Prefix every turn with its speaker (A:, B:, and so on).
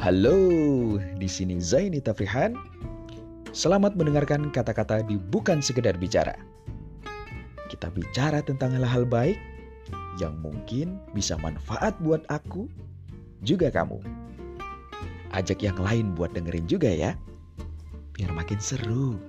A: Halo, di sini Zaini Tafrihan. Selamat mendengarkan kata-kata di Bukan Sekedar Bicara. Kita bicara tentang hal-hal baik yang mungkin bisa manfaat buat aku, juga kamu. Ajak yang lain buat dengerin juga ya, biar makin seru.